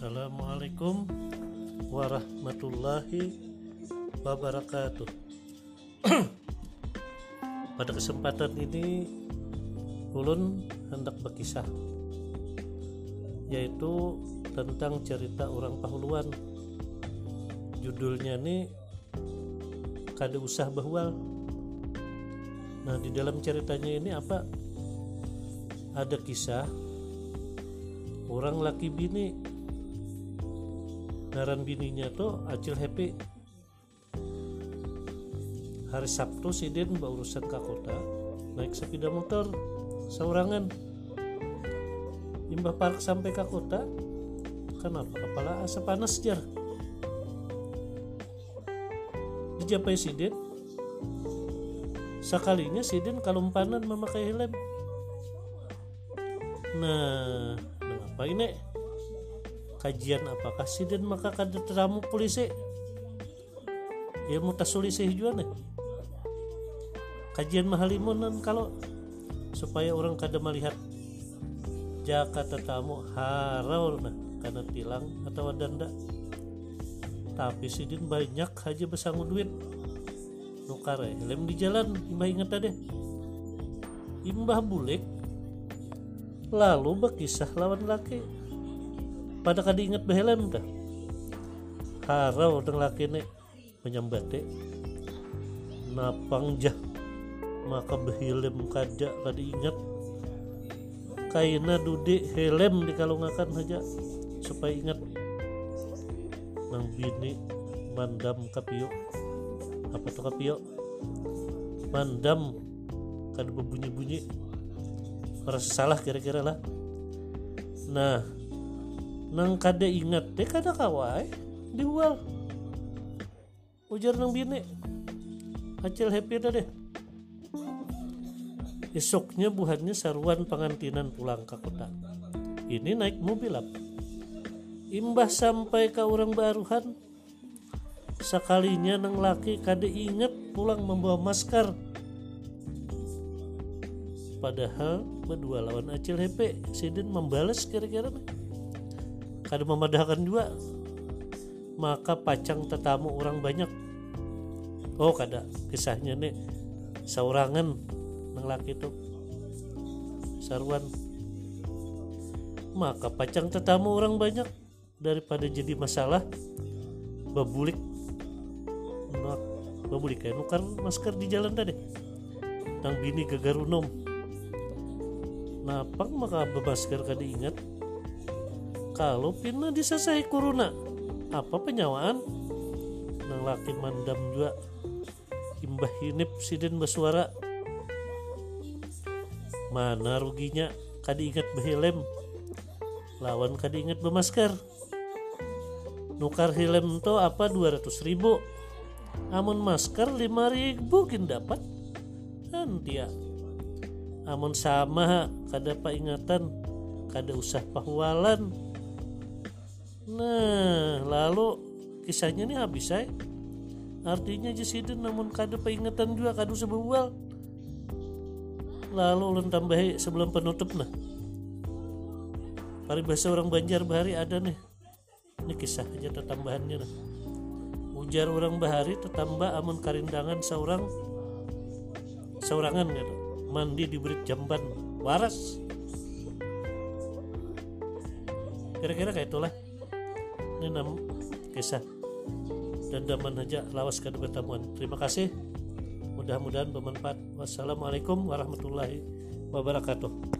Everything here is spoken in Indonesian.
Assalamualaikum warahmatullahi wabarakatuh. Pada kesempatan ini ulun hendak berkisah yaitu tentang cerita orang pahuluan. Judulnya ini Kade Usah Bahwal. Nah, di dalam ceritanya ini apa? Ada kisah orang laki bini ngaran bininya tuh acil happy. Hari Sabtu sidin berurusan ke kota naik sepeda motor saurangan. Imbah park sampai ke kota kenapa kepala asa panas jar? Dijapai sidin sekalinya sidin kalumpanan memakai helm. Nah apa ini kajian apakah sidin maka kada teramu polisi? Ya mau tasulisi juga nih. Kajian mahalimunan kalau supaya orang kada melihat jaka tetamu harau nah karena tilang atau danda tapi sidin banyak aja besangu duit. Nukar helm di jalan imbah inget deh imbah bulik lalu berkisah lawan laki pada kadi ingat behelem dah. Harau dengan laki ini menyambate napang jah maka behelem kada kadi ingat kaina dudek helm di kalungakan saja supaya ingat. Nang bini mandam kapio apa tuh kapio mandam kada berbunyi-bunyi. Merasa salah kira-kira lah. Nah nang kada ingat deh kada kawai dibual. Ujar nang bini acil happy dah deh. Esoknya buhannya saruan pengantinan pulang ke kota. Ini naik mobil apa imbah sampai ke orang baruhan. Sekalinya nang laki kada ingat pulang membawa masker. Padahal berdua lawan Acil Hepe Sidin membalas kira-kira kada memadahkan juga maka pacang tetamu orang banyak. Oh kada kisahnya nih saurangan nang laki itu sarwan. Maka pacang tetamu orang banyak daripada jadi masalah babulik. Nak babulik kayak nukar masker di jalan tadi. Nang bini gagarunom napang maka bemasker kada ingat kalau pina disasai kuruna apa penyawaan nang laki mandam juga. Imbah hinip sidin bersuara. Mana ruginya? Kada ingat behelm lawan kada ingat bemasker nukar helm to apa 200 ribu? Amun masker 5 ribu kin dapat. Nanti ya amun sama kada ingatan kada usah pahwalan nah lalu kisahnya ini habis saya artinya jasidin namun kada peringatan juga kada usah berbual lalu ulun tambahi sebelum penutup nah. Bahasa orang Banjar Bahari ada nih. Ini kisah aja tambahannya nah. ujar orang Bahari tetambah amun karindangan seorang saurangan gitu mandi diberi jamban. Waras. Kira-kira kayak itulah ini nam kisah dan daman aja lawas bertemuan terima kasih. Mudah-mudahan bermanfaat. Wassalamualaikum warahmatullahi wabarakatuh